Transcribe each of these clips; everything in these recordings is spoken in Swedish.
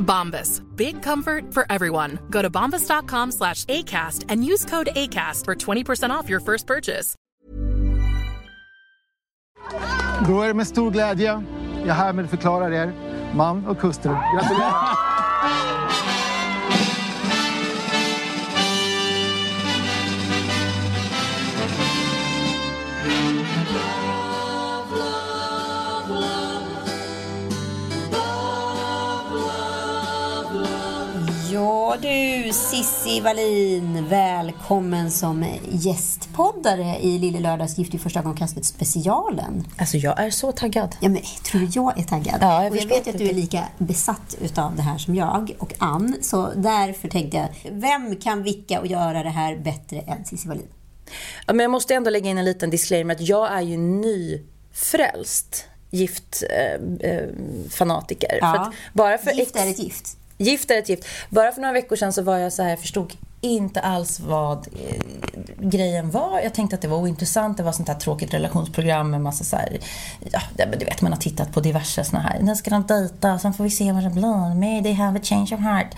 Bombas. Big comfort for everyone. Go to bombas.com slash ACAST and use code ACAST for 20% off your first purchase. Då är det med stor glädje jag härmed förklarar er man och hustru. Gratulerar! du, Sissi Wallin, välkommen som gästpoddare i Lille Lördags Gift i första ögonkastet specialen. Alltså jag är så taggad. Ja, men tror du jag är taggad? Ja, jag och jag vet att du är lika besatt utav det här som jag och Ann, så därför tänkte jag, vem kan vicka och göra det här bättre än Cissi Wallin? Ja, men jag måste ändå lägga in en liten disclaimer att jag är ju nyfrälst gift-fanatiker. Eh, ja, bara för gift är ett gift. Gift är ett gift. Bara för några veckor sedan så var jag så här, jag förstod inte alls vad eh, grejen var. Jag tänkte att det var ointressant. Det var sånt här tråkigt relationsprogram med massa så här, ja, du vet man har tittat på diverse såna här, nu ska de dejta, sen får vi se vad det blir. May they have a change of heart.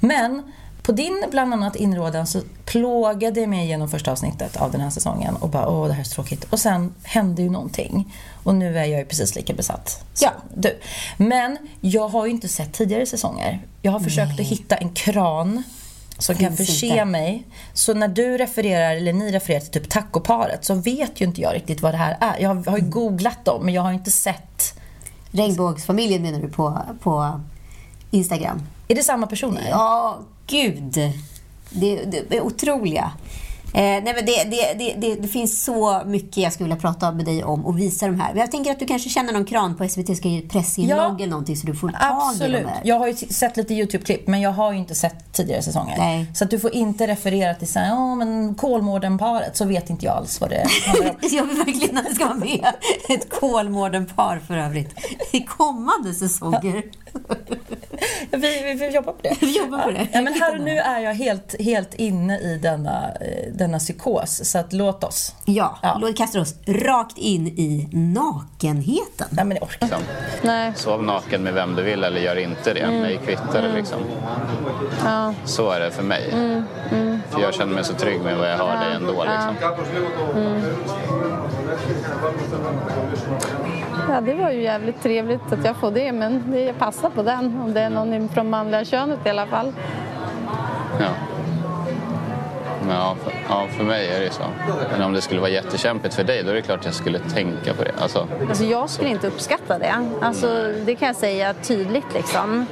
Men på din bland annat inrådan så plågade jag mig genom första avsnittet av den här säsongen och bara åh det här är så tråkigt. Och sen hände ju någonting. Och nu är jag ju precis lika besatt som ja. du. Men jag har ju inte sett tidigare säsonger. Jag har försökt att hitta en kran som kan förse inte. mig. Så när du refererar, eller ni refererar till typ tacoparet så vet ju inte jag riktigt vad det här är. Jag har, har ju googlat dem men jag har inte sett. Regnbågsfamiljen menar du på, på Instagram? Är det samma personer? Ja, gud. Det, det är otroliga. Eh, nej men det, det, det, det, finns så mycket jag skulle vilja prata med dig om och visa de här. Jag tänker att du kanske känner någon kran på SVT ska ge pressinlogg ja, eller någonting så du får tag absolut. i de här. Jag har ju sett lite YouTube-klipp men jag har ju inte sett tidigare säsonger. Nej. Så att du får inte referera till såhär, ja men Kolmården-paret så vet inte jag alls vad det handlar om. jag vill verkligen att det ska vara med ett Kolmården-par för övrigt i kommande säsonger. Ja. vi, vi, vi jobbar på det. Vi jobbar på det. Ja, men här och nu är jag helt, helt inne i denna, denna psykos. Så att låt oss. Ja, ja. låt kasta oss rakt in i nakenheten. Nej, men det orkar liksom. Nej. Sov naken med vem du vill eller gör inte det. Mm. Mig kvittar Mm. liksom. Ja. Så är det för mig. Mm. Mm. För jag känner mig så trygg med vad jag har dig ändå. Liksom. Mm. Ja, det var ju jävligt trevligt att jag får det, men det passar på den om det är någon från manliga könet i alla fall. Ja. Men ja, för, ja, för mig är det så. Men om det skulle vara jättekämpigt för dig, då är det klart att jag skulle tänka på det. Alltså, Alltså jag skulle inte uppskatta det. Alltså, det kan jag säga tydligt. Liksom.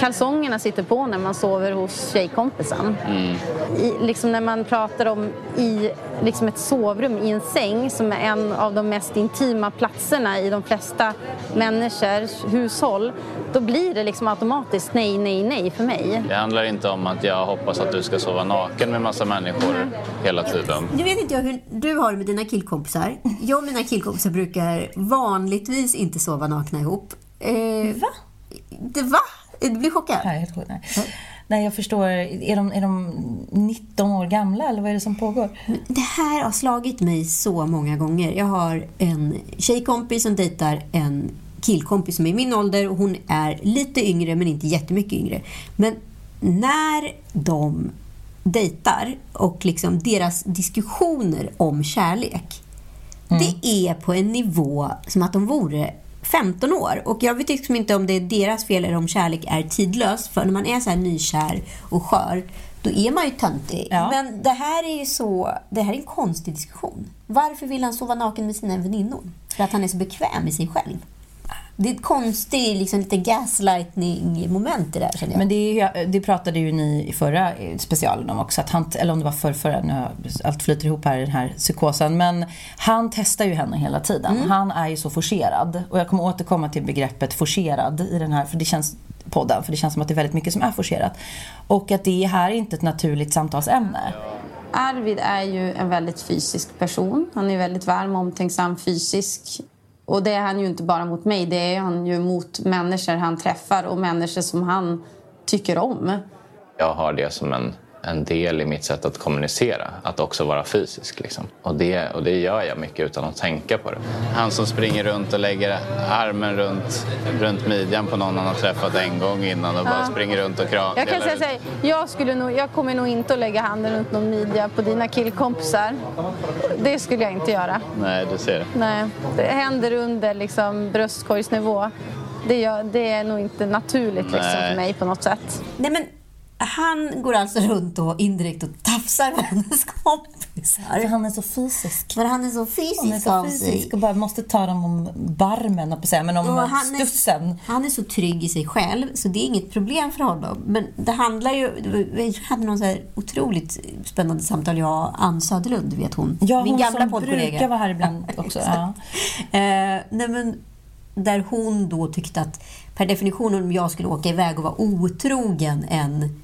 Kalsongerna sitter på när man sover hos tjejkompisen. mm. I, liksom när man pratar om i liksom ett sovrum i en säng som är en av de mest intima platserna i de flesta människors hushåll. Då blir det liksom automatiskt nej, nej, nej för mig. Det handlar inte om att jag hoppas att du ska sova naken med massa människor hela tiden. Nu vet inte jag hur du har det med dina killkompisar. Jag och mina killkompisar brukar vanligtvis inte sova nakna ihop. Eh, Va? Det, va? Du blir chockad? Nej, helt chockad. Nej. Nej, jag förstår. Är de, är de 19 år gamla eller vad är det som pågår? Det här har slagit mig så många gånger. Jag har en tjejkompis som dejtar en killkompis som är i min ålder och hon är lite yngre men inte jättemycket yngre. Men när de dejtar och liksom deras diskussioner om kärlek mm. det är på en nivå som att de vore 15 år. Och jag vet liksom inte om det är deras fel eller om kärlek är tidlös. För när man är så här nykär och skör då är man ju töntig. Ja. Men det här är ju så, det här är en konstig diskussion. Varför vill han sova naken med sina väninnor? För att han är så bekväm med sig själv. Det är ett konstigt, liksom, lite gaslightning-moment i det här känner jag. Men det, det pratade ju ni i förra eh, specialen om också, att han, eller om det var för förra, nu har allt flyter ihop här i den här psykosen. Men han testar ju henne hela tiden. Han är ju så forcerad. Och jag kommer återkomma till begreppet forcerad i den här, för det känns podden, för det känns som att det är väldigt mycket som är forcerat. Och att det här är inte ett naturligt samtalsämne. Arvid är ju en väldigt fysisk person. Han är väldigt varm och omtänksam fysisk. Och det är han ju inte bara mot mig, det är han ju mot människor han träffar och människor som han tycker om. Jag har det som en, en del i mitt sätt att kommunicera, att också vara fysisk. Liksom. Och, det, och det gör jag mycket utan att tänka på det. Han som springer runt och lägger armen runt, runt midjan på någon han har träffat en gång innan och bara springer runt och kramar. Jag kan säga så här, jag, skulle nog, jag kommer nog inte att lägga handen runt någon midja på dina killkompisar. Det skulle jag inte göra. Nej, du ser. Nej, det händer under liksom bröstkorgsnivå. Det, gör, det är nog inte naturligt liksom, för mig på något sätt. Nej, men han går alltså runt och indirekt och tafsar på hennes kompisar. han är så fysisk. För han är så fysisk Han är så fysisk och bara måste ta dem om barmen, på säga, men om Och han är- studsen. Han är så trygg i sig själv, så det är inget problem för honom. Men det handlar ju... Vi hade någon så här otroligt spännande samtal, jag och Ann Söderlund, vet hon, Ja, min hon gamla poddkollega. brukar vara här ibland också. ja. Eh, nej men, där hon då tyckte att per definition om jag skulle åka iväg och vara otrogen en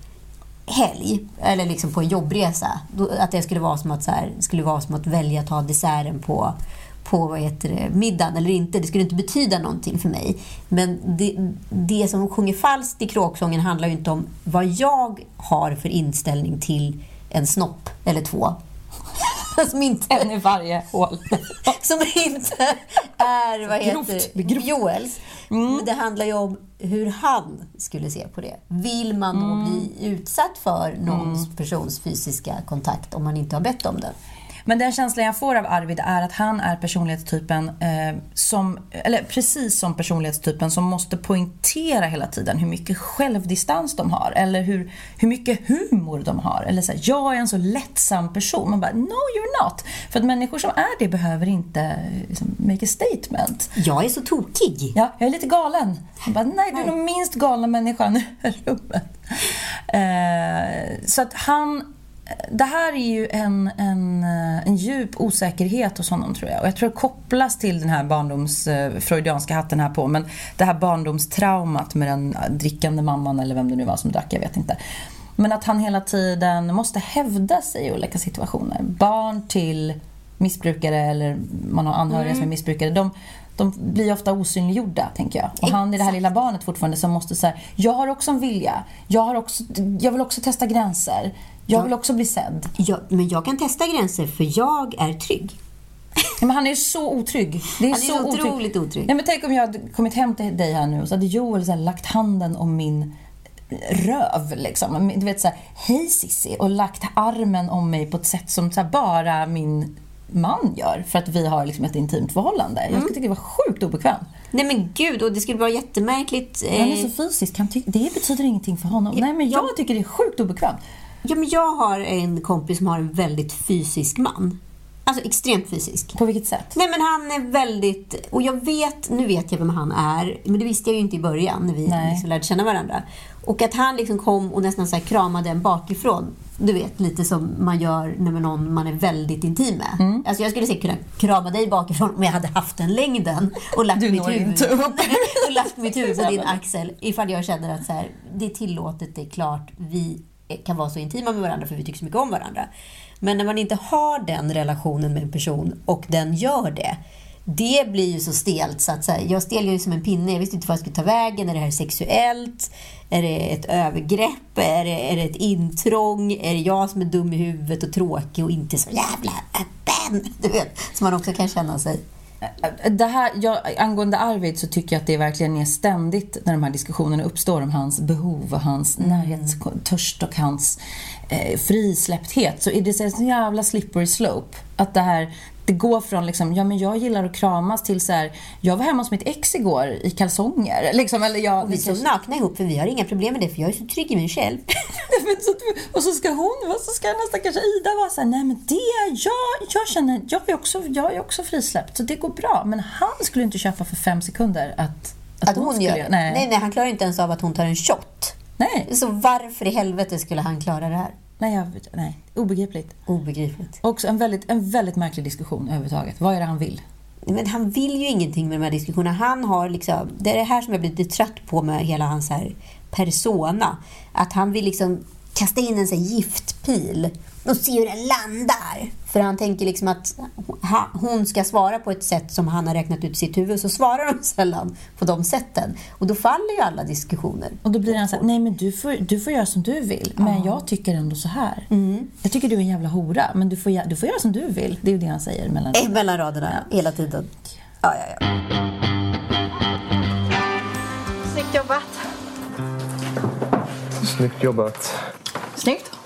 helg, eller liksom på en jobbresa, att det skulle vara som att, så här, skulle vara som att välja att ta desserten på på vad heter det, middagen eller inte. Det skulle inte betyda någonting för mig. Men det, det som sjunger falskt i kråksången handlar ju inte om vad jag har för inställning till en snopp eller två. som inte En i varje hål. som inte är vad heter, grovt. Joels. Men det handlar ju om hur han skulle se på det. Vill man då bli utsatt för någons persons fysiska kontakt om man inte har bett om den? Men den känslan jag får av Arvid är att han är personlighetstypen eh, som, eller precis som personlighetstypen som måste poängtera hela tiden hur mycket självdistans de har eller hur, hur mycket humor de har. Eller så här, jag är en så lättsam person. Man bara, no you're not. För att människor som är det behöver inte liksom, make a statement. Jag är så tokig. Ja, jag är lite galen. Han bara, nej du är den minst galna människan i rummet. Eh, så att han... Det här är ju en, en, en djup osäkerhet hos honom tror jag. Och jag tror det kopplas till den här barndoms... eh, freudianska hatten här på. Men det här barndomstraumat med den drickande mamman eller vem det nu var som drack, jag vet inte. Men att han hela tiden måste hävda sig i olika situationer. Barn till missbrukare eller man har anhöriga som är missbrukare. De, de blir ofta osynliggjorda, tänker jag. Och han är det här lilla barnet fortfarande som måste säga, jag har också en vilja. Jag, har också, jag vill också testa gränser. Jag vill också bli sedd. Jag, men jag kan testa gränser för jag är trygg. Men han är så otrygg. Det är Han är så så otroligt otrygg. Nej, men tänk om jag hade kommit hem till dig här nu och så hade Joel så lagt handen om min röv. Liksom. Du vet så här, hej Sissi och lagt armen om mig på ett sätt som här, bara min man gör för att vi har liksom ett intimt förhållande. Jag skulle tycka det var sjukt obekvämt. Nej men gud, och det skulle vara jättemärkligt. eh, Han är så fysisk, han det betyder ingenting för honom. Nej men jag tycker det är sjukt obekvämt. Ja, men jag har en kompis som har en väldigt fysisk man. Alltså extremt fysisk. På vilket sätt? Nej men han är väldigt, och jag vet, nu vet jag vem han är, men det visste jag ju inte i början när vi Nej. liksom lärde känna varandra. Och att han liksom kom och nästan så här kramade en bakifrån. Du vet, lite som man gör när med någon man är väldigt intim med. Mm. Alltså jag skulle säkert kunna krama dig bakifrån om jag hade haft den längden och lagt Du mitt huvud och lagt mitt huvud på din axel. Ifall jag känner att så här, det är tillåtet, det är klart, vi kan vara så intima med varandra för vi tycker så mycket om varandra. Men när man inte har den relationen med en person och den gör det, det blir ju så stelt så att så här, jag steljar ju som en pinne. Jag visste inte vad jag skulle ta vägen. Är det här sexuellt? Är det ett övergrepp? Är det, är det ett intrång? Är det jag som är dum i huvudet och tråkig och inte så jävla öppen? Du vet, som man också kan känna sig. Det här, jag, angående Arvid så tycker jag att det verkligen är ständigt när de här diskussionerna uppstår om hans behov och hans närhetstörst och hans eh, frisläppthet så är det så en jävla slippery slope. Att det här det går från liksom, ja men jag gillar att kramas till så här, jag var hemma hos mitt ex igår i kalsonger. Liksom, eller jag, Och vi står nakna ihop för vi har inga problem med det för jag är så trygg i mig själv. Och så ska hon, och så ska nästan kanske Ida vara så här, nej men det, jag, jag känner, jag är, också, jag är också frisläppt så det går bra. Men han skulle inte köpa för fem sekunder att, Att hon skulle gör det. Nej. nej, han klarar inte ens av att hon tar en shot. Nej, Så varför i helvete skulle han klara det här? Nej, jag, nej, obegripligt. Obegripligt. Också en väldigt, en väldigt märklig diskussion överhuvudtaget. Vad är det han vill? Men han vill ju ingenting med de här diskussionerna. Han har liksom, det är det här som jag blir lite trött på med hela hans här persona. Att han vill liksom kasta in en sån giftpil och se hur den landar. För han tänker liksom att hon ska svara på ett sätt som han har räknat ut i sitt huvud. Så svarar de sällan på de sätten. Och då faller ju alla diskussioner. Och då blir han så här, nej men du får, du får göra som du vill. Men jag tycker ändå så här. Jag tycker du är en jävla hora, men du får, du får göra som du vill. Det är ju det han säger mellan Eh, Mellan raderna hela tiden. Ja, ja, ja. Snyggt jobbat. Snyggt jobbat. Snyggt.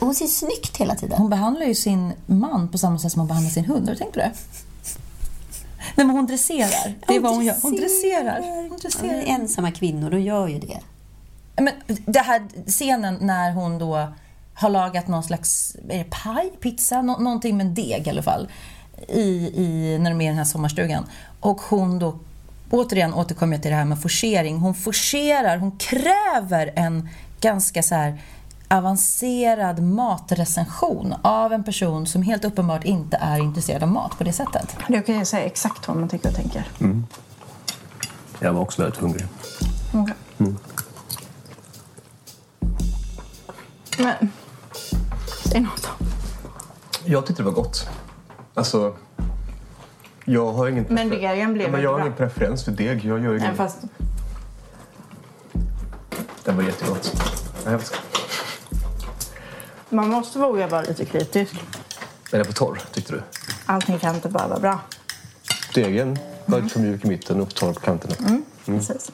Hon ser snyggt hela tiden. Hon behandlar ju sin man på samma sätt som hon behandlar sin hund. Har du tänkt på det? Nej, men hon dresserar. Det är vad hon gör. Hon dresserar. Hon Ja, dresserar. men ensamma kvinnor, de gör ju det. Men det här scenen när hon då har lagat någon slags är det paj, pizza, nå- någonting med deg i alla fall. I, i, när de är i den här sommarstugan. Och hon då, återigen återkommer jag till det här med forcering. Hon forcerar, hon kräver en ganska så här avancerad matrecension av en person som helt uppenbart inte är intresserad av mat på det sättet. Du kan ju säga exakt vad man tycker och tänker. Jag var också väldigt hungrig. Okej. Men... Säg något då. Jag tyckte det var gott. Alltså, jag har ingen, Men degen blev Ja, men jag har bra. ingen preferens för deg. Jag gör Nej, ingen... fast Det var jättegott. Ja, Jag ska... man måste våga vara lite kritisk. Är den för torr, tyckte du? Allting kan inte bara vara bra. Degen var lite för mjuk i mitten och torr på kanterna. Mm. Precis.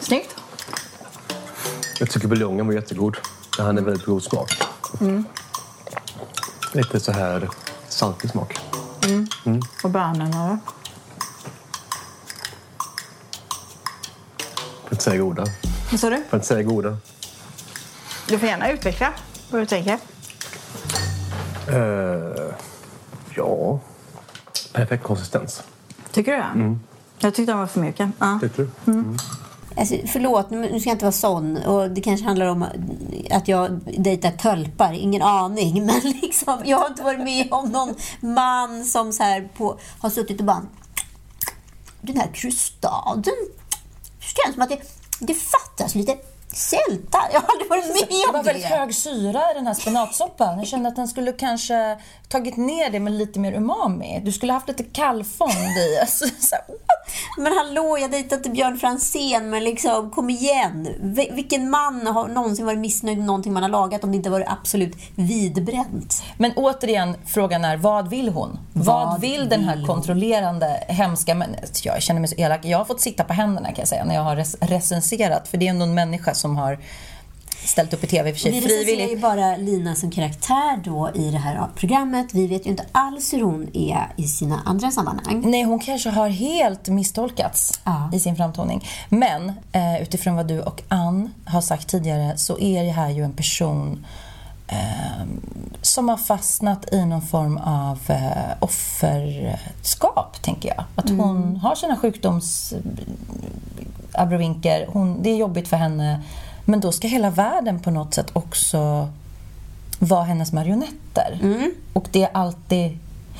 Snyggt. Jag tycker buljongen var jättegod. Den hade en väldigt god smak. Mm. Lite så här saltig smak. Och bönorna då? För att säga goda. Vad sa du? För att säga goda. Du får gärna utveckla vad du tänker. Eh, ja, perfekt konsistens. Tycker du det? Jag tyckte de var för mjuka. Ja. Tycker du? Alltså, förlåt, nu nu ska jag inte vara sån. Och det kanske handlar om att jag dejtar tölpar. Ingen aning. Men liksom, jag har inte varit med om någon man som så här på, har suttit och bara... Den här krustaden. Det känns som att det, det fattas lite sälta. Jag har aldrig varit med Det om var väldigt det. hög syra i den här spenatsoppan. Jag kände att den skulle kanske tagit ner det med lite mer umami. Du skulle haft lite kallfond i. Alltså, så här? Men hallå, jag dejtar inte Björn Franzén, men liksom kom igen. Vi- Vilken man har någonsin varit missnöjd med någonting man har lagat om det inte varit absolut vidbränt? Men återigen, frågan är vad vill hon? Vad, Vad vill den här vill kontrollerande, hemska men Jag känner mig så elak. Jag har fått sitta på händerna kan jag säga när jag har rec- recenserat. För det är ändå en människa som har ställt upp i TV i och för sig Vi recenserar ju frivilligt. bara Lina som karaktär då i det här programmet. Vi vet ju inte alls hur hon är i sina andra sammanhang. Nej, hon kanske har helt misstolkats Ja. i sin framtoning. Men eh, utifrån vad du och Ann har sagt tidigare så är det här ju en person eh, som har fastnat i någon form av eh, offerskap, tänker jag. Att hon har sina sjukdoms abrovinker. Hon, det är jobbigt för henne. Men då ska hela världen på något sätt också vara hennes marionetter. Och det är alltid...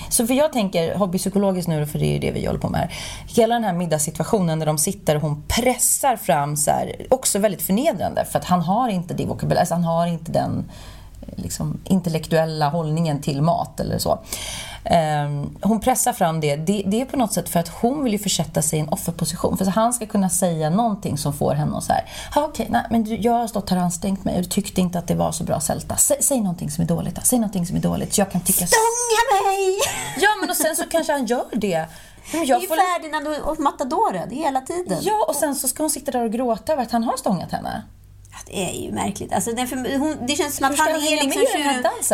Så för jag tänker hobbypsykologiskt nu, för det är ju det vi håller på med här. Hela den här middagssituationen där de sitter och hon pressar fram så här, också väldigt förnedrande för att han har inte det vokabulär, alltså han har inte den liksom, intellektuella hållningen till mat eller så. Ehm, hon pressar fram det. det. Det är på något sätt för att hon vill ju försätta sig i en offerposition. För att han ska kunna säga någonting som får henne att "Ja, okej, nej, men du, jag har stått här och ansträngt mig och du tyckte inte att det var så bra sälta. Säg, säg någonting som är dåligt då. Säg någonting som är dåligt så jag kan tycka... Stånga mig! Ja, men och sen så kanske han gör det. Men Det är jag ju får... Ferdinand och Matadoren hela tiden. Ja, och sen så ska hon sitta där och gråta över att han har stångat henne. Det är ju märkligt. Alltså, det, för, hon, det känns som att han är liksom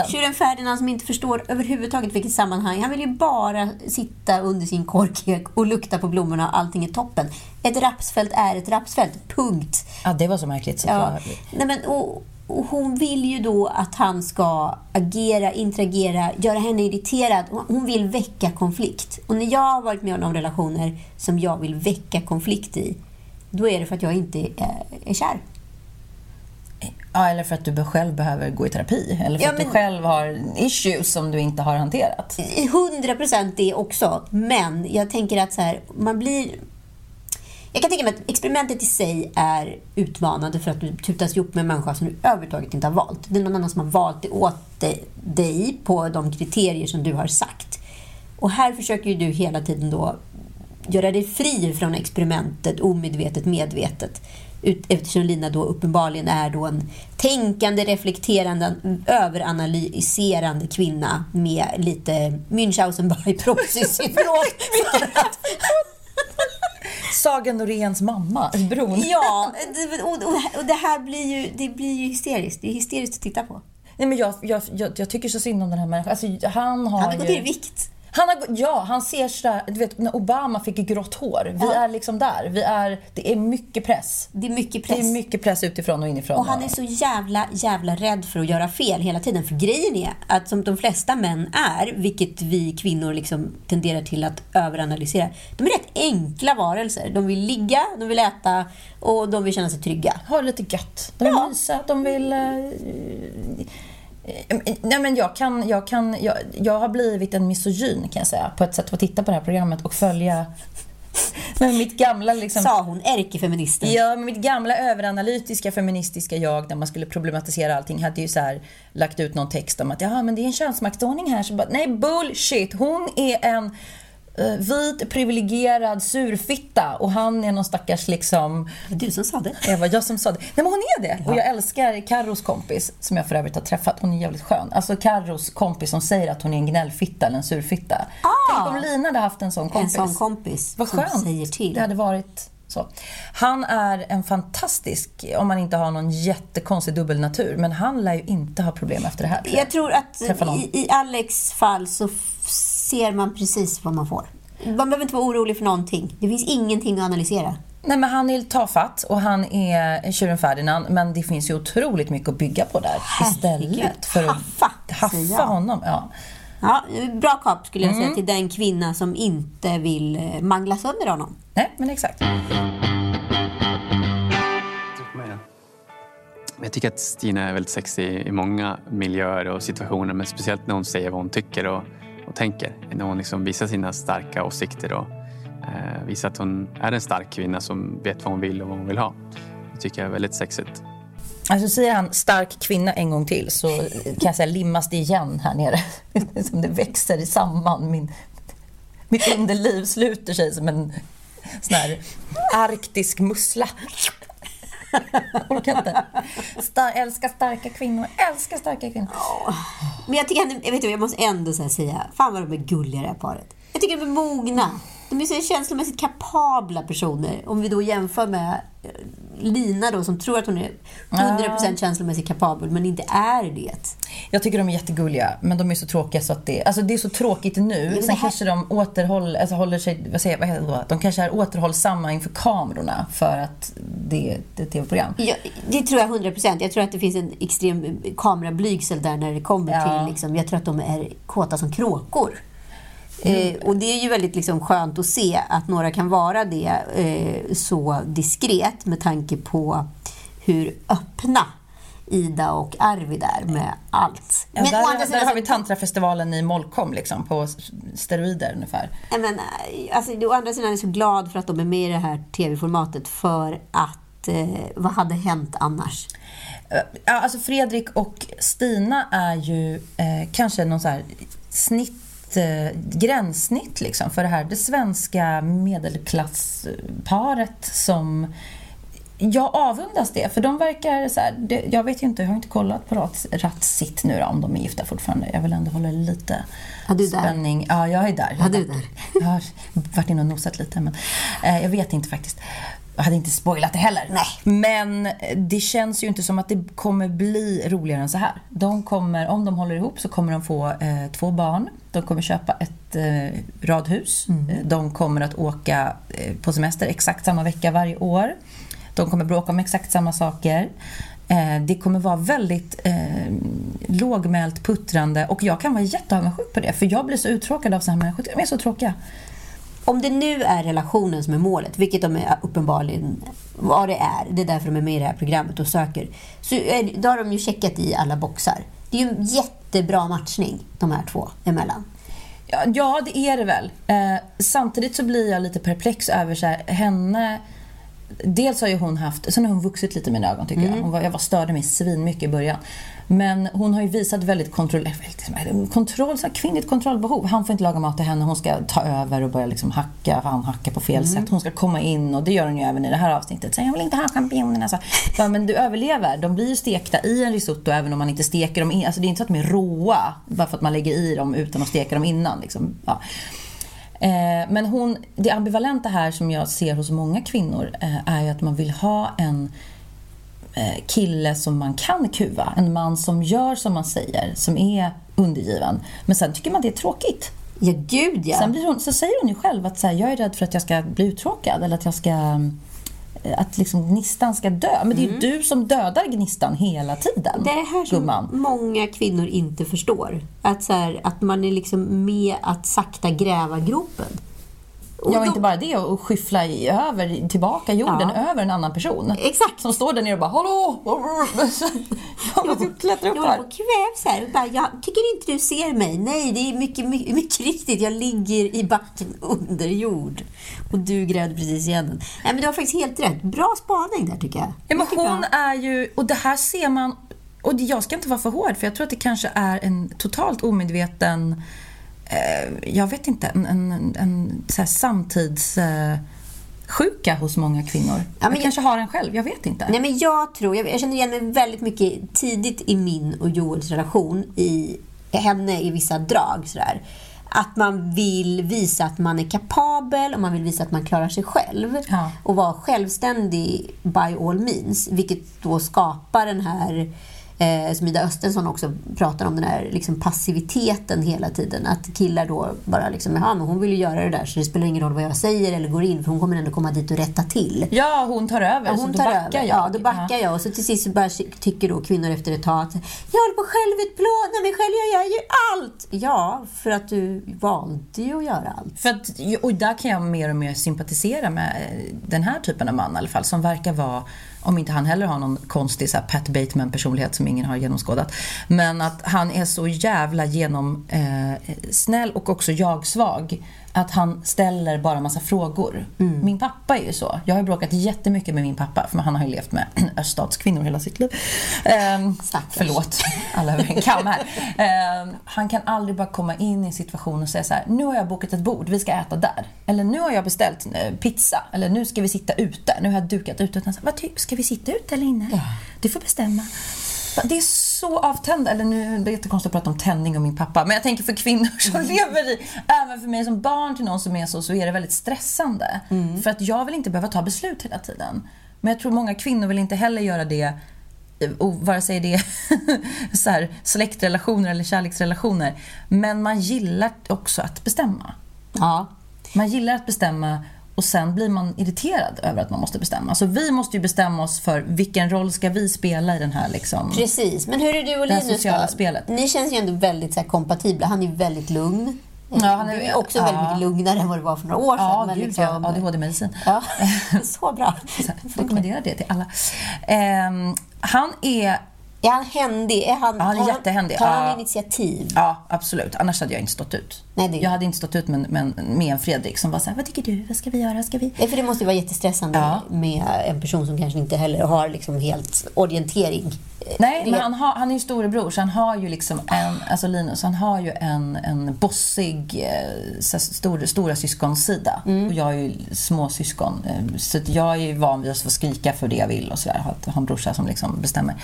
tjuren, Ferdinand som inte förstår överhuvudtaget vilket sammanhang. Han vill ju bara sitta under sin korkek och lukta på blommorna och allting är toppen. Ett rapsfält är ett rapsfält. Punkt. Ja, det var så märkligt. Så Ja. Nej, men, och, och hon vill ju då att han ska agera, interagera, göra henne irriterad. Hon- Hon vill väcka konflikt. Och när jag har varit med om relationer som jag vill väcka konflikt i, då är det för att jag inte är, är kär. Ja, eller för att du själv behöver gå i terapi. Eller för Ja, att men- du själv har issues som du inte har hanterat. 100 procent det också. Men jag tänker att så här, man blir... Jag kan tänka mig att experimentet i sig är utmanande för att du tutas ihop med en människa som du överhuvudtaget inte har valt. Det är någon annan som har valt det åt dig- på de kriterier som du har sagt. Och här försöker du hela tiden då göra dig fri från experimentet omedvetet, medvetet. Ut- Eftersom Lina då uppenbarligen är då en tänkande, reflekterande, överanalyserande kvinna med lite Münchhausen by proxy-syndrom. För att- Saga Noréns mamma, bron. ja, det- och, det här blir ju, det blir ju hysteriskt. Det är hysteriskt att titta på. Nej, men jag, jag, jag, jag tycker så synd om den här människan. Alltså, han har Han har gått ju... ner i vikt. Han har, ja, han ser sådär, du vet när Obama fick grått hår. Vi Ja. är liksom där. Vi är, det är mycket press. Det är mycket Det press. är mycket press utifrån och inifrån. Och han är så jävla, jävla rädd för att göra fel hela tiden. För grejen är att som de flesta män är, vilket vi kvinnor liksom tenderar till att överanalysera, de är rätt enkla varelser. De vill ligga, de vill äta och de vill känna sig trygga. det lite gött. De vill Ja. mysa, de vill... eh, Nej, men jag, kan, jag, kan, jag, jag har blivit en misogyn kan jag säga, på ett sätt att titta på det här programmet och följa med mitt gamla... Liksom, Sa hon, ärkefeministen. Ja, men mitt gamla överanalytiska feministiska jag när man skulle problematisera allting hade ju så här lagt ut någon text om att ja, men det är en könsmaktsordning här. Så bara, nej, bullshit! Hon är en vit privilegierad surfitta och han är någon stackars liksom... Du som sa det. Var jag som sa det. Nej men hon är det! Och jag älskar Carros kompis, som jag för övrigt har träffat. Hon är jävligt skön. Alltså Carros kompis som säger att hon är en gnällfitta eller en surfitta. Tänk om Lina hade haft en sån En kompis. sån kompis Vad som skönt säger till. det hade varit. Så. Han är en fantastisk, om man inte har någon jättekonstig dubbelnatur, men han lär ju inte ha problem efter det här. tror Jag tror att i, i Alex fall så ser man precis vad man får. Man behöver inte vara orolig för någonting. Det finns ingenting att analysera. Nej, men han är tafatt och han är tjuren Ferdinand, men det finns ju otroligt mycket att bygga på där Herregud. istället för Haffa, att haffa jag. honom. Ja. Ja, bra kap skulle jag säga Mm. till den kvinna som inte vill eh, mangla sönder honom. Nej, men exakt. Jag tycker att Stina är väldigt sexig i många miljöer och situationer men speciellt när hon säger vad hon tycker och, och tänker. När hon liksom visar sina starka åsikter och eh, visar att hon är en stark kvinna som vet vad hon vill och vad hon vill ha. Det tycker jag är väldigt sexigt. Alltså säger han stark kvinna en gång till så kan jag säga limmas det igen här nere. Som det växer i samman. Min, mitt underliv sluter sig som en sån här arktisk mussla. Orkar inte. Star, älskar starka kvinnor, älskar starka kvinnor. Men jag tycker ändå, jag, vet inte, jag måste ändå säga, fan vad de är gulliga det här paret. Jag tycker de är mogna. De är så känslomässigt kapabla personer. Om vi då jämför med eh, Lina då som tror att hon är 100% känslomässigt kapabel men inte är det. Jag tycker de är jättegulliga, men de är så tråkiga så att det, alltså det är så tråkigt nu. Sen här- kanske de återhåller, alltså håller sig, vad säger, vad heter det, de kanske är återhållsamma inför kamerorna för att det, är- det är ett tv-program. Ja, det tror jag 100%. Jag tror att det finns en extrem kamerablygsel där när det kommer Ja. till... Liksom, jag tror att de är kåta som kråkor. Mm. Eh, och det är ju väldigt liksom, skönt att se att några kan vara det eh, så diskret med tanke på hur öppna Ida och Arvid är med allt. Ja, Men där, andra där sidan har så- vi tantrafestivalen i Molkom liksom, på steroider ungefär. Men, eh, alltså, å andra sidan är jag så glad för att de är med i det här tv-formatet för att eh, vad hade hänt annars? Ja, alltså Fredrik och Stina är ju eh, kanske någon så här snitt, eh, gränssnitt liksom för det här det svenska medelklassparet som jag avundas det, för de verkar så här, det, jag vet ju inte, jag har inte kollat på rat, Ratsit nu då, om de är gifta fortfarande. Jag vill ändå hålla lite Ja, du är där. spänning. Ja, jag är där. Ja, du är där. Jag har varit inne och nosat lite, men eh, jag vet inte faktiskt. Jag hade inte spoilat det heller. Nej. Men det känns ju inte som att det kommer bli roligare än så här. De kommer, om de håller ihop så kommer de få eh, två barn. De kommer köpa ett eh, radhus. Mm. De kommer att åka eh, på semester exakt samma vecka varje år. De kommer bråka om exakt samma saker. Eh, det kommer vara väldigt eh, lågmält, puttrande och jag kan vara jätteavundsjuk på det för jag blir så uttråkad av sådana här människor. De är så tråkiga. Om det nu är relationen som är målet, vilket de är uppenbarligen vad det är, det är därför de är med i det här programmet och söker, så är, då har de ju checkat i alla boxar. Det är ju en jättebra matchning, de här två emellan. Ja, ja det är det väl. Eh, samtidigt så blir jag lite perplex över så här, henne Dels har ju hon haft, sen har hon vuxit lite i mina ögon tycker mm. jag. Hon var, jag var störde mig svin mycket i början. Men hon har ju visat väldigt kontroll, eh, kontroll så kvinnligt kontrollbehov. Han får inte laga mat till henne, hon ska ta över och börja liksom hacka, för han hackar på fel mm. sätt. Hon ska komma in och det gör hon ju även i det här avsnittet. Så jag vill inte ha champinjonerna. Så, ja, men du överlever. De blir ju stekta i en risotto även om man inte steker dem. In. Alltså det är inte så att de är råa bara för att man lägger i dem utan att steka dem innan. Liksom. Ja. Eh, men hon, det ambivalenta här som jag ser hos många kvinnor eh, är ju att man vill ha en eh, kille som man kan kuva. En man som gör som man säger, som är undergiven. Men sen tycker man det är tråkigt. Ja, gud ja. Sen blir hon, så säger hon ju själv att så här, jag är rädd för att jag ska bli uttråkad eller att jag ska att liksom gnistan ska dö. Men det är mm. ju du som dödar gnistan hela tiden. Det är här som gumman. många kvinnor inte förstår. Att, så här, att man är liksom med att sakta gräva gropen. Och ja, och inte bara det, och skyffla över, tillbaka jorden ja. över en annan person. Exakt. Som står där nere och bara ”Hallå!” Jag vill klättra upp här. Jag kvävs här. Bara, jag tycker inte du ser mig. Nej, det är mycket, mycket, mycket riktigt. Jag ligger i backen under jord. Och du grävde precis igen den. Nej, men du har faktiskt helt rätt. Bra spaning där tycker jag. Ja, men hon bra. är ju... Och det här ser man... Och jag ska inte vara för hård, för jag tror att det kanske är en totalt omedveten jag vet inte, en, en, en samtidssjuka eh, hos många kvinnor. Ja, jag kanske har en själv, jag vet inte. Nej, men jag tror, jag, jag känner igen mig väldigt mycket tidigt i min och Joels relation i henne i vissa drag. Sådär. Att man vill visa att man är kapabel och man vill visa att man klarar sig själv. Ja. Och vara självständig by all means. Vilket då skapar den här eh, som Ida Östensson också pratar om, den här liksom passiviteten hela tiden. Att killar då bara liksom, jaha, men hon vill ju göra det där så det spelar ingen roll vad jag säger eller går in för hon kommer ändå komma dit och rätta till. Ja, hon tar över, ja, hon så tar då backar över. jag. Ja, då backar ja. jag och så till sist så bara tycker då kvinnor efter ett tag att jag håller på att självutplåna mig själv, jag gör ju allt! Ja, för att du valde ju att göra allt. För att, och där kan jag mer och mer sympatisera med den här typen av man i alla fall, som verkar vara om inte han heller har någon konstig så här, Pat Bateman-personlighet som ingen har genomskådat. Men att han är så jävla genomsnäll eh, och också jag-svag att han ställer bara massa frågor. Mm. Min pappa är ju så. Jag har bråkat jättemycket med min pappa för han har ju levt med öststatskvinnor hela sitt liv. Um, förlåt, alla över en kam här. Um, han kan aldrig bara komma in i en situation och säga så här, nu har jag bokat ett bord, vi ska äta där. Eller nu har jag beställt eh, pizza. Eller nu ska vi sitta ute. Nu har jag dukat ute. Vad ska vi sitta ute eller inne? Ja. Du får bestämma. Det är så avtändande. Eller nu är det jättekonstigt att prata om tändning och min pappa. Men jag tänker för kvinnor som mm. lever i, även för mig som barn till någon som är så, så är det väldigt stressande. Mm. För att jag vill inte behöva ta beslut hela tiden. Men jag tror många kvinnor vill inte heller göra det och vare sig det är så här, släktrelationer eller kärleksrelationer. Men man gillar också att bestämma. Ja. Man gillar att bestämma och sen blir man irriterad över att man måste bestämma. Så vi måste ju bestämma oss för vilken roll ska vi spela i den här liksom, Precis, men hur är du och Linus sociala spelet? Ni känns ju ändå väldigt så här, kompatibla. Han är väldigt lugn. Ja, han är, du är också ja. väldigt mycket lugnare än vad det var för några år sedan. Ja, men gud, liksom... ja. ADHD-medicin. Ja, så bra. Rekommenderar det till alla. Um, han är är han händig? Är han, ja, han är jättehändig. Tar han initiativ? Ja, absolut. Annars hade jag inte stått ut. Nej, det... Jag hade inte stått ut med, med, med en Fredrik som var så här, vad tycker du? Vad ska vi göra? Ska vi? Nej, för det måste ju vara jättestressande ja. med en person som kanske inte heller har liksom helt orientering. Nej, men han, har, han är ju storebror så han har ju liksom en, alltså Linus, han har ju en, en bossig eh, stor, stora syskonsida. Mm. Och jag är ju småsyskon. Eh, så jag är ju van vid att få skrika för det jag vill och sådär. Ha en brorsa som liksom bestämmer.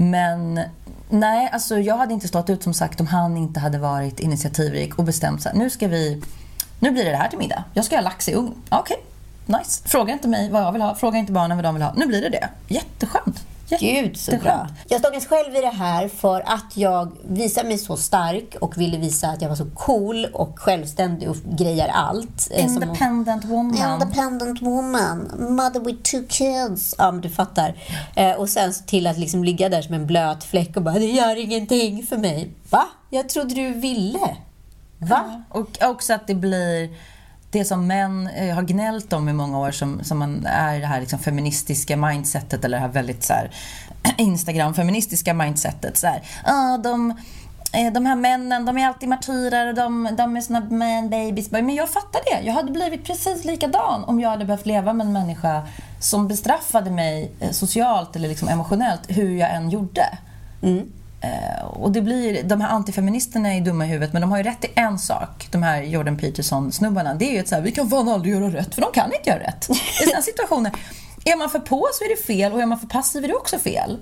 Men nej, alltså jag hade inte stått ut som sagt om han inte hade varit initiativrik och bestämt så här, nu ska vi, nu blir det det här till middag. Jag ska ha lax i ugn. Okej, okay. nice. Fråga inte mig vad jag vill ha, fråga inte barnen vad de vill ha. Nu blir det det. Jätteskönt. Gud så bra. Jag stod själv i det här för att jag visade mig så stark och ville visa att jag var så cool och självständig och grejar allt. eh, Independent woman. Independent woman, mother with two kids. Ja, men du fattar. Eh, och sen till att liksom ligga där som en blöt fläck och bara, det gör ingenting för mig. Va? Jag trodde du ville. Va? Och också att det blir det som män eh, har gnällt om i många år som, som man är det här liksom feministiska mindsetet eller det här väldigt så här Instagram-feministiska mindsetet. Så här, ah, de, eh, de här männen, de är alltid martyrer och de, de är såna man babies. Men jag fattar det. Jag hade blivit precis likadan om jag hade behövt leva med en människa som bestraffade mig eh, socialt eller liksom emotionellt hur jag än gjorde. Mm. Eh, och det blir, de här antifeministerna är dumma i huvudet men de har ju rätt i en sak, de här Jordan Peterson-snubbarna. Det är ju att så här, vi kan fan aldrig göra rätt, för de kan inte göra rätt. I sådana situationer. Är man för på så är det fel och är man för passiv är det också fel.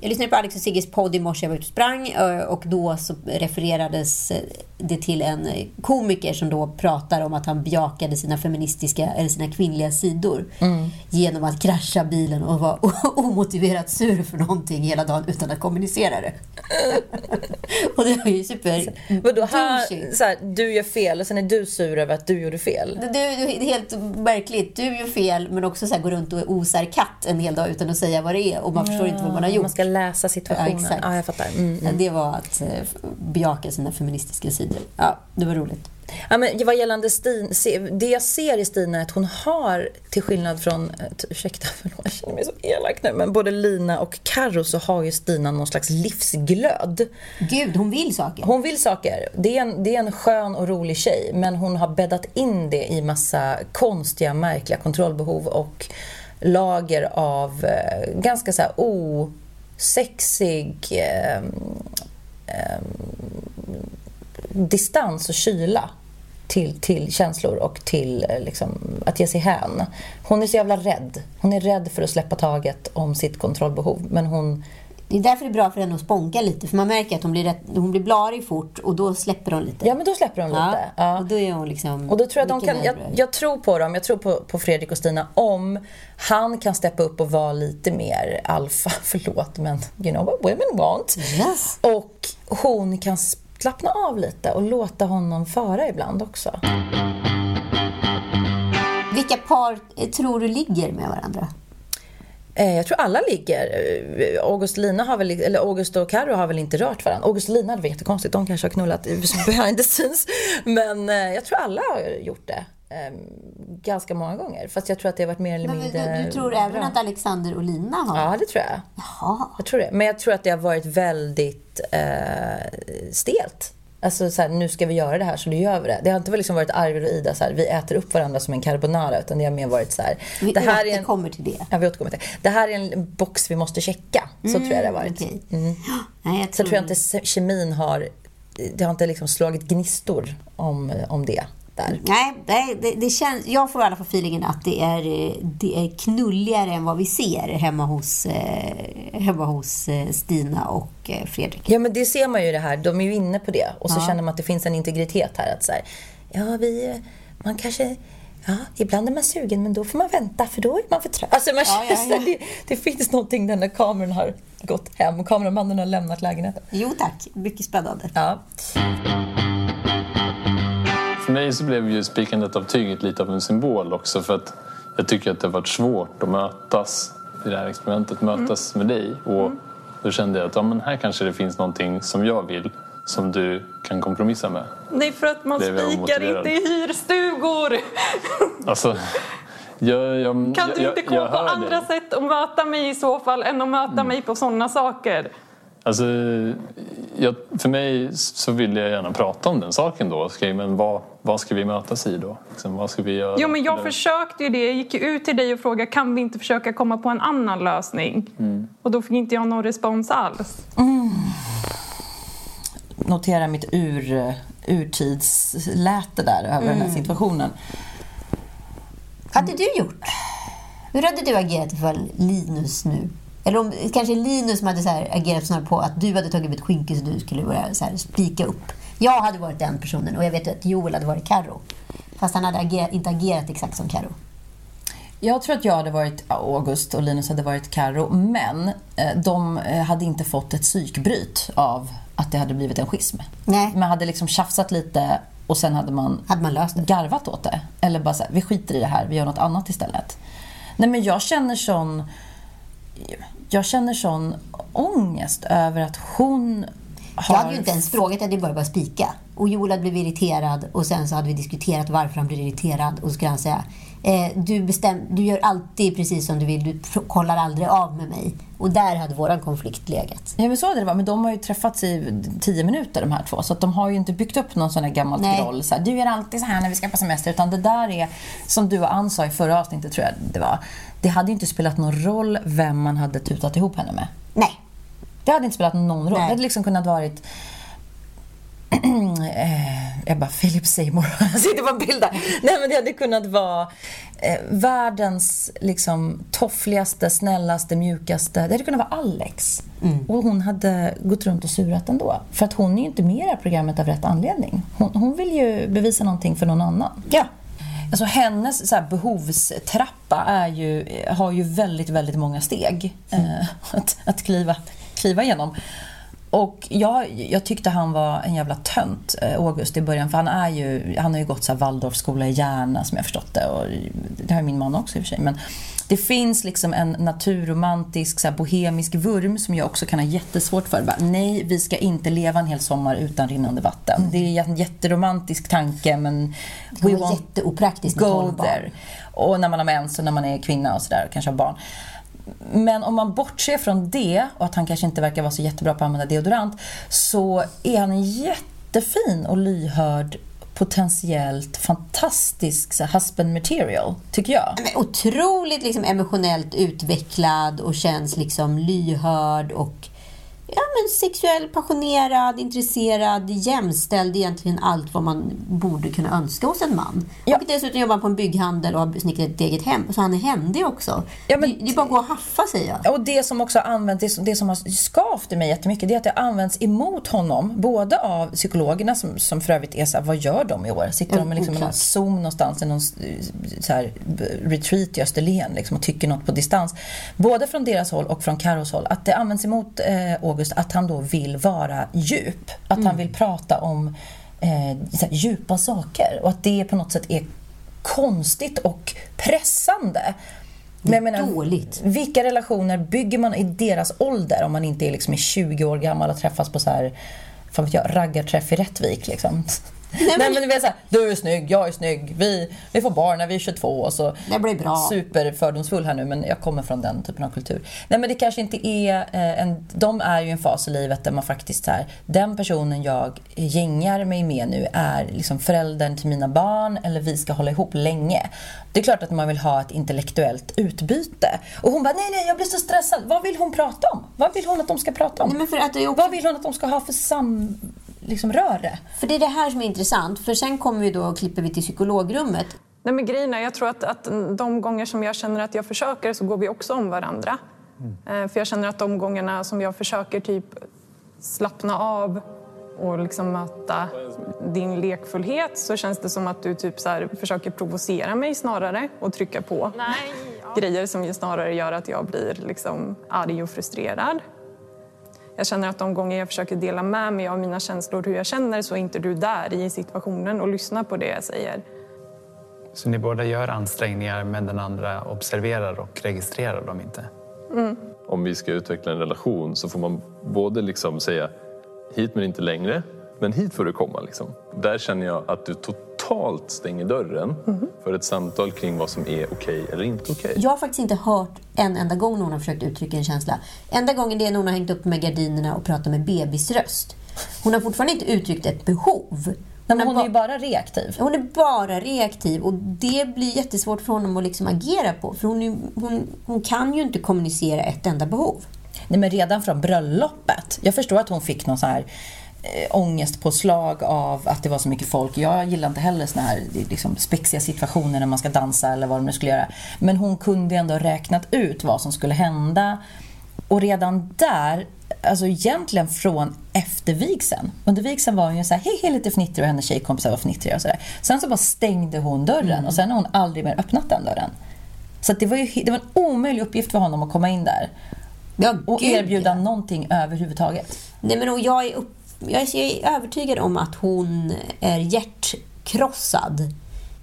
Jag lyssnade på Alex och Sigges podd i morse, jag var ute och sprang eh, och då så refererades eh, det till en komiker som då pratar om att han bejakade sina feministiska, eller sina kvinnliga sidor genom att krascha bilen och vara omotiverat sur för någonting hela dagen utan att kommunicera det. och det var ju super Vadå, här, så här, du gör fel och sen är du sur över att du gjorde fel. Det, är helt märkligt. Du gör fel, men också så här, går runt och osar katt en hel dag utan att säga vad det är. Och man förstår inte vad man har gjort. Man läsa situationen. Ja. Ja, jag fattar. Mm, mm. Det var att eh, bejaka sina feministiska sidor. Ja, det var roligt. Ja, men vad gällande Stin, se- det jag ser i Stina är att hon har, till skillnad från, eh, ursäkta förlåt, jag känner mig så elak nu, men både Lina och Karo så har ju Stina någon slags livsglöd. Gud, hon vill saker. Hon vill saker. Det är, en, det är en skön och rolig tjej, men hon har bäddat in det i massa konstiga, märkliga kontrollbehov och lager av eh, ganska så här sexig eh, eh, distans och kyla till, till känslor och till eh, liksom, att ge sig hän. Hon är så jävla rädd. Hon är rädd för att släppa taget om sitt kontrollbehov. Men hon... Det är därför det är bra för henne att sponka lite. För man märker att hon blir, rätt, hon blir blarig fort och då släpper hon lite. Ja, men då släpper hon lite. Ja. Och då är hon liksom... Och då tror jag, de kan, jag, jag tror på dem, jag tror på, på Fredrik och Stina om han kan steppa upp och vara lite mer alfa, förlåt men you know what women want. Yes. Och hon kan slappna av lite och låta honom föra ibland också. Vilka par tror du ligger med varandra? Eh, Jag tror alla ligger. Eh, August, och Lina har väl, eller August och Karo har väl inte rört varandra. August och Lina hade varit jättekonstigt. De kanske har knullat behind the scenes. Men eh, jag tror alla har gjort det. eh, Ganska många gånger. Fast jag tror att det har varit mer eller Men mindre du, du tror bra. även att Alexander och Lina har? Ja, det tror jag. Jaha. Jag tror det. Men jag tror att det har varit väldigt eh, stelt. Alltså så här, nu ska vi göra det här så nu gör vi det. Det har inte liksom varit Arvid och Ida så här, vi äter upp varandra som en carbonara utan det har mer varit så här. Vi det här är en, återkommer till det. ja, vi återkommer till det. Det här är en box vi måste checka. Så tror jag det har varit. okej. Mm. Nej, jag Så tror... tror jag inte kemin har, det har inte liksom slagit gnistor om, om det där. Nej, nej det, det känns, jag får i alla fall feelingen att det är, det är knulligare än vad vi ser hemma hos, eh, hemma hos eh, Stina och eh, Fredrik. Ja men det ser man ju det här, de är ju inne på det. Och så Ja. känner man att det finns en integritet här. Att så här, ja vi, man kanske, ja ibland är man sugen men då får man vänta för då är man för trött. Alltså man Ja, ja, ja. Det, det finns någonting där när kameran har gått hem och kameramannen har lämnat lägenheten. Jo tack, mycket spännande. Ja. För mig så blev ju spikandet av tyget lite av en symbol också för att jag tycker att det har varit svårt att mötas i det här experimentet, mötas med dig. Och då kände jag att ja, men här kanske det finns någonting som jag vill som du kan kompromissa med. Nej, för att man spikar inte i hyrstugor. Alltså, jag, jag, Kan du jag, inte jag på andra dig. sätt och möta mig i så fall än att möta mig på sådana saker? Alltså, jag, för mig så vill jag gärna prata om den saken då. Okej, men vad, vad ska vi mötas i då? Liksom, vad ska vi göra? Jo, men jag Eller- försökte ju det. Jag gick ut till dig och frågade kan vi inte försöka komma på en annan lösning? Mm. Och då fick inte jag någon respons alls. Notera mitt ur, urtidsläte där över den här Mm. situationen. Vad hade du gjort? Hur hade du agerat ifall Linus nu... Eller om kanske Linus som hade så här agerat snarare på att du hade tagit ett skynke så du skulle börja så här spika upp. Jag hade varit den personen och jag vet att Joel hade varit Karo. Fast han hade agerat, inte agerat exakt som Karo. Jag tror att jag hade varit August och Linus hade varit Karo, men eh, de eh, hade inte fått ett psykbryt av att det hade blivit en schism. Nej. Man hade liksom tjafsat lite och sen hade man, hade man löst det. garvat åt det. Eller bara så här, vi skiter i det här, vi gör något annat istället. Nej men jag känner sån... Jag känner sån ångest över att hon har... Jag hade ju inte ens frågat, jag hade bara börjat spika. Och Joel hade blivit irriterad och sen så hade vi diskuterat varför han blev irriterad. Och så skulle han säga, eh, du, bestäm, du gör alltid precis som du vill, du kollar aldrig av med mig. Och där hade våran konflikt legat. Ja men så hade det varit, men de har ju träffats i tio minuter de här två. Så att de har ju inte byggt upp någon sån här gammalt Nej. groll. Så här, du gör alltid så här när vi ska på semester. Utan det där är, som du och Ann sa i förra avsnittet tror jag det var. Det hade ju inte spelat någon roll vem man hade tutat ihop henne med. Nej. Det hade inte spelat någon roll. Nej. Det hade liksom kunnat varit Eh, bara, Philip Seymour. Jag sitter på en bild där. Nej, men det hade kunnat vara eh, världens liksom, toffligaste, snällaste, mjukaste. Det hade kunnat vara Alex. Och hon hade gått runt och surat ändå. För att hon är ju inte med i det här programmet av rätt anledning. Hon, hon vill ju bevisa någonting för någon annan. Ja. Alltså hennes så här, behovstrappa är ju, har ju väldigt, väldigt många steg eh, att, att kliva, kliva igenom. Och jag, jag tyckte han var en jävla tönt, eh, August, i början. För han, är ju, han har ju gått så här Waldorfskola i Järna, som jag förstått det. Och det har min man också i och för sig. Men det finns liksom en naturromantisk, så här, bohemisk vurm som jag också kan ha jättesvårt för. Bara, nej, vi ska inte leva en hel sommar utan rinnande vatten. Det är en jätteromantisk tanke, men... Det var jätteopraktiskt med go there. Och när man har mens och när man är kvinna och sådär och kanske har barn. Men om man bortser från det och att han kanske inte verkar vara så jättebra på att använda deodorant så är han en jättefin och lyhörd potentiellt fantastisk så husband material, tycker jag. Men otroligt liksom emotionellt utvecklad och känns liksom lyhörd och ja, men sexuell, passionerad, intresserad, jämställd. Egentligen allt vad man borde kunna önska hos en man. Och dessutom jobbar han på en bygghandel och har snickrat ett eget hem. Så han är händig också. det, det är bara att gå och haffa, säger jag. Och det som också har använts, det som, det som har skavt i mig jättemycket, det är att det har använts emot honom. Både av psykologerna som, som för övrigt är så här, vad gör de i år? Sitter de liksom i någon zon någonstans, i någon så här, retreat i Österlen liksom, och tycker något på distans. Både från deras håll och från Carros håll. Att det används emot eh, August att han då vill vara djup. Att han vill prata om eh, djupa saker. Och att det på något sätt är konstigt och pressande. Men menar, dåligt. Vilka relationer bygger man i deras ålder om man inte är liksom är 20 år gammal och träffas på så här, fan vet jag, raggarträff i Rättvik liksom? Nej men, det blir såhär, du är snygg, jag är snygg, vi, vi får barn när vi är 22 och så Det blir bra. superfördomsfull här nu men jag kommer från den typen av kultur. Nej men det kanske inte är eh, en, de är ju en fas i livet där man faktiskt så här, den personen jag gängar mig med nu är liksom föräldern till mina barn eller vi ska hålla ihop länge. Det är klart att man vill ha ett intellektuellt utbyte. Och hon bara, nej nej jag blir så stressad. Vad vill hon prata om? Vad vill hon att de ska prata om? Nej, men för att det också... Vad vill hon att de ska ha för sam, liksom, röre? För det är det här som är intressant. För sen kommer vi då och klipper vi till psykologrummet. Nej, men grejen är, jag tror att, att de gånger som jag känner att jag försöker så går vi också om varandra. Eh, För jag känner att de gångerna som jag försöker typ slappna av och liksom möta din lekfullhet så känns det som att du typ så här försöker provocera mig snarare och trycka på grejer som ju snarare gör att jag blir liksom arg och frustrerad. Jag känner att de gånger jag försöker dela med mig av mina känslor hur jag känner så är inte du där i situationen och lyssnar på det jag säger. Så ni båda gör ansträngningar men den andra observerar och registrerar dem inte? Mm. Om vi ska utveckla en relation så får man både liksom säga hit men inte längre, men hit får du komma. Liksom. Där känner jag att du totalt stänger dörren för ett samtal kring vad som är okej eller inte okej. Jag har faktiskt inte hört en enda gång någon har försökt uttrycka en känsla. Enda gången det är när hon har hängt upp med gardinerna och pratat med bebisröst. Hon har fortfarande inte uttryckt ett behov. men hon har är ju bara reaktiv. Hon är bara reaktiv och det blir jättesvårt för honom att liksom agera på. För hon, är, hon, hon kan ju inte kommunicera ett enda behov. Nej, men redan från bröllopet. Jag förstår att hon fick någon så här ångestpåslag av att det var så mycket folk. Jag gillar inte heller såna här liksom, spexiga situationer när man ska dansa eller vad de nu skulle göra. Men hon kunde ändå ha räknat ut vad som skulle hända. Och redan där, alltså egentligen från efter vigseln. Under vigseln var hon ju så här, hej, hej lite fnittrig och hennes tjejkompisar var fnittriga och sådär. Sen så bara stängde hon dörren och sen har hon aldrig mer öppnat den dörren. Så att det, var ju, det var en omöjlig uppgift för honom att komma in där. Ja, och gud, erbjuda någonting överhuvudtaget. Nej, men och jag, är upp, jag är- övertygad om att hon är hjärtkrossad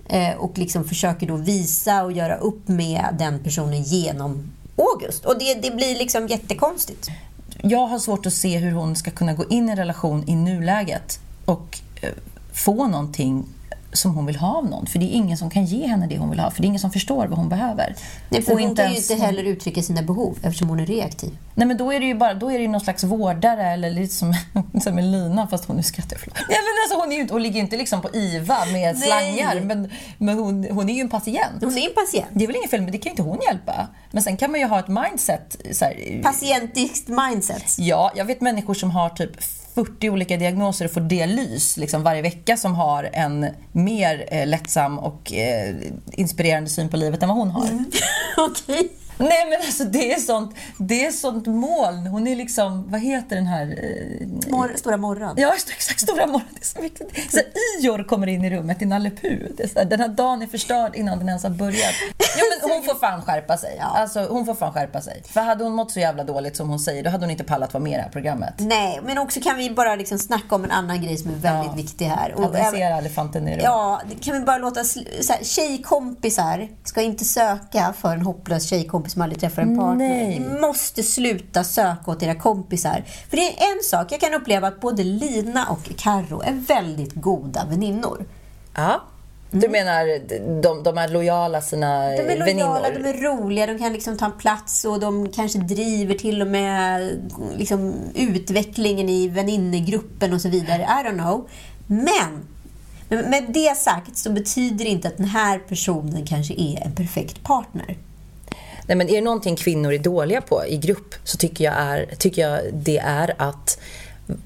eh, och liksom försöker då visa och göra upp med den personen genom August. Och det, det blir liksom jättekonstigt. Jag har svårt att se hur hon ska kunna gå in i en relation i nuläget och eh, få någonting som hon vill ha av någon. För det är ingen som kan ge henne det hon vill ha. För det är ingen som förstår vad hon behöver. Nej, för Och hon kan ju ens- inte heller uttrycka sina behov eftersom hon är reaktiv. Nej men då är det ju bara, då är det någon slags vårdare eller lite som, som en lina fast hon nu skrattar jag. Ja, men alltså, hon, är ju, inte- hon ligger ju inte liksom på IVA med Nej. slangar men, men hon, hon är ju en patient. Hon är en patient. Det är väl inget fel men det kan ju inte hon hjälpa. Men sen kan man ju ha ett mindset. Så här, Patientiskt mindset. Ja, jag vet människor som har typ 40 olika diagnoser och får dialys liksom varje vecka som har en mer eh, lättsam och eh, inspirerande syn på livet än vad hon har. Mm. Okej. Nej men alltså det är sånt, det är sånt moln. Hon är liksom, vad heter den här? Eh, Mor, stora morgon. Ja, exakt. Stora morgon. Det är så viktigt. Så Ior kommer in i rummet i Nalle Den här dagen är förstörd innan den ens har börjat. Ja, men hon får fan skärpa sig. Alltså, hon får fan skärpa sig. För hade hon mått så jävla dåligt som hon säger, då hade hon inte pallat vara med i det här programmet. Nej, men också kan vi bara liksom snacka om en annan grej som är väldigt viktig här. Och Adressera elefanten i rummet. Ja, kan vi bara låta... Så här, tjejkompisar ska inte söka för en hopplös tjejkompis som aldrig träffar en partner. Nej. Ni måste sluta söka åt era kompisar. För det är en sak, jag kan uppleva att både Lina och Karo är väldigt goda väninnor. Ja. Du menar de, de är lojala sina De är lojala, väninnor? de är roliga, de kan liksom ta en plats och de kanske driver till och med liksom, utvecklingen i väninnegruppen och så vidare. I don't know. Men men med det sagt så betyder det inte att den här personen kanske är en perfekt partner. Nej, men är det någonting kvinnor är dåliga på i grupp så tycker jag, är, tycker jag det är att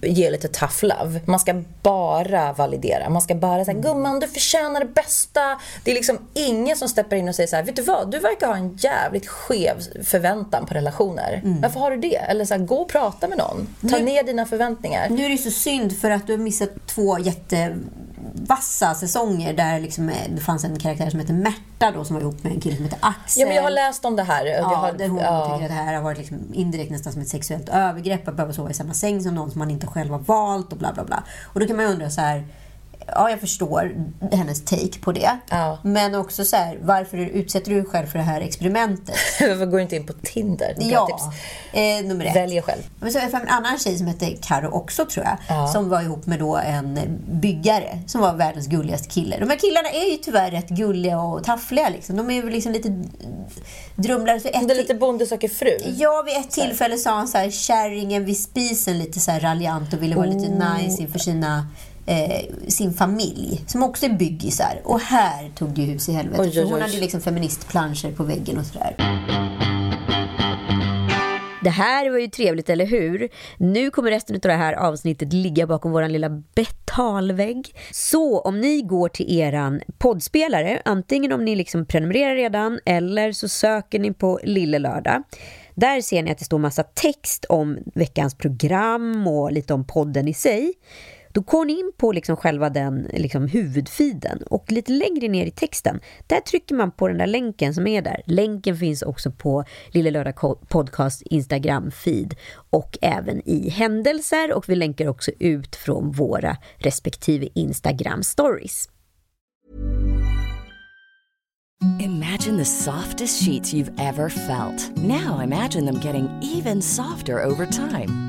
ge lite tough love. Man ska bara validera. Man ska bara säga gumman du förtjänar det bästa. Det är liksom ingen som steppar in och säger så här, vet du vad, du verkar ha en jävligt skev förväntan på relationer. Varför har du det? Eller så här, gå och prata med någon. Ta Nu- ner dina förväntningar. Nu är det ju så synd för att du har missat två jättevassa säsonger där liksom, eh, det fanns en karaktär som heter Märta då, som var ihop med en kille som heter Axel. Ja, men jag har läst om det här. Ja, har, där hon ja. tycker att det här har varit liksom indirekt nästan som ett sexuellt övergrepp att behöva sova i samma säng som någon som man inte själv har valt och bla bla bla. Och då kan man ju undra så här, ja jag förstår hennes take på det. Men också så här, varför utsätter du dig själv för det här experimentet? Varför går du inte in på Tinder? Ja, eh, nummer ett. Välj själv. Men så det en annan tjej som hette Karo också tror jag. Ja. Som var ihop med då en byggare som var världens gulligaste kille. De här killarna är ju tyvärr rätt gulliga och taffliga. Liksom. De är ju liksom lite drumlare. För ett Det är lite Bonde söker fru. Ja, vid ett tillfälle sa han så här, kärringen vid spisen lite så här raljant och ville vara lite Oh. nice inför sina, eh, sin familj. Som också är byggisar. Och här tog det hus i helvete. Oj, för oj, hon oj. hade liksom feministplanscher på väggen och sådär. Det här var ju trevligt, eller hur? Nu kommer resten av det här avsnittet ligga bakom vår lilla betalvägg. Så om ni går till eran poddspelare, antingen om ni liksom prenumererar redan eller så söker ni på Lille Lördag. Där ser ni att det står massa text om veckans program och lite om podden i sig. Då går ni in på liksom själva den liksom huvudfiden och lite längre ner i texten, där trycker man på den där länken som är där. Länken finns också på Lille Lördag Podcast Instagram-feed och även i händelser och vi länkar också ut från våra respektive Instagram-stories. Imagine the softest sheets you've ever felt. Now imagine them getting even softer over time.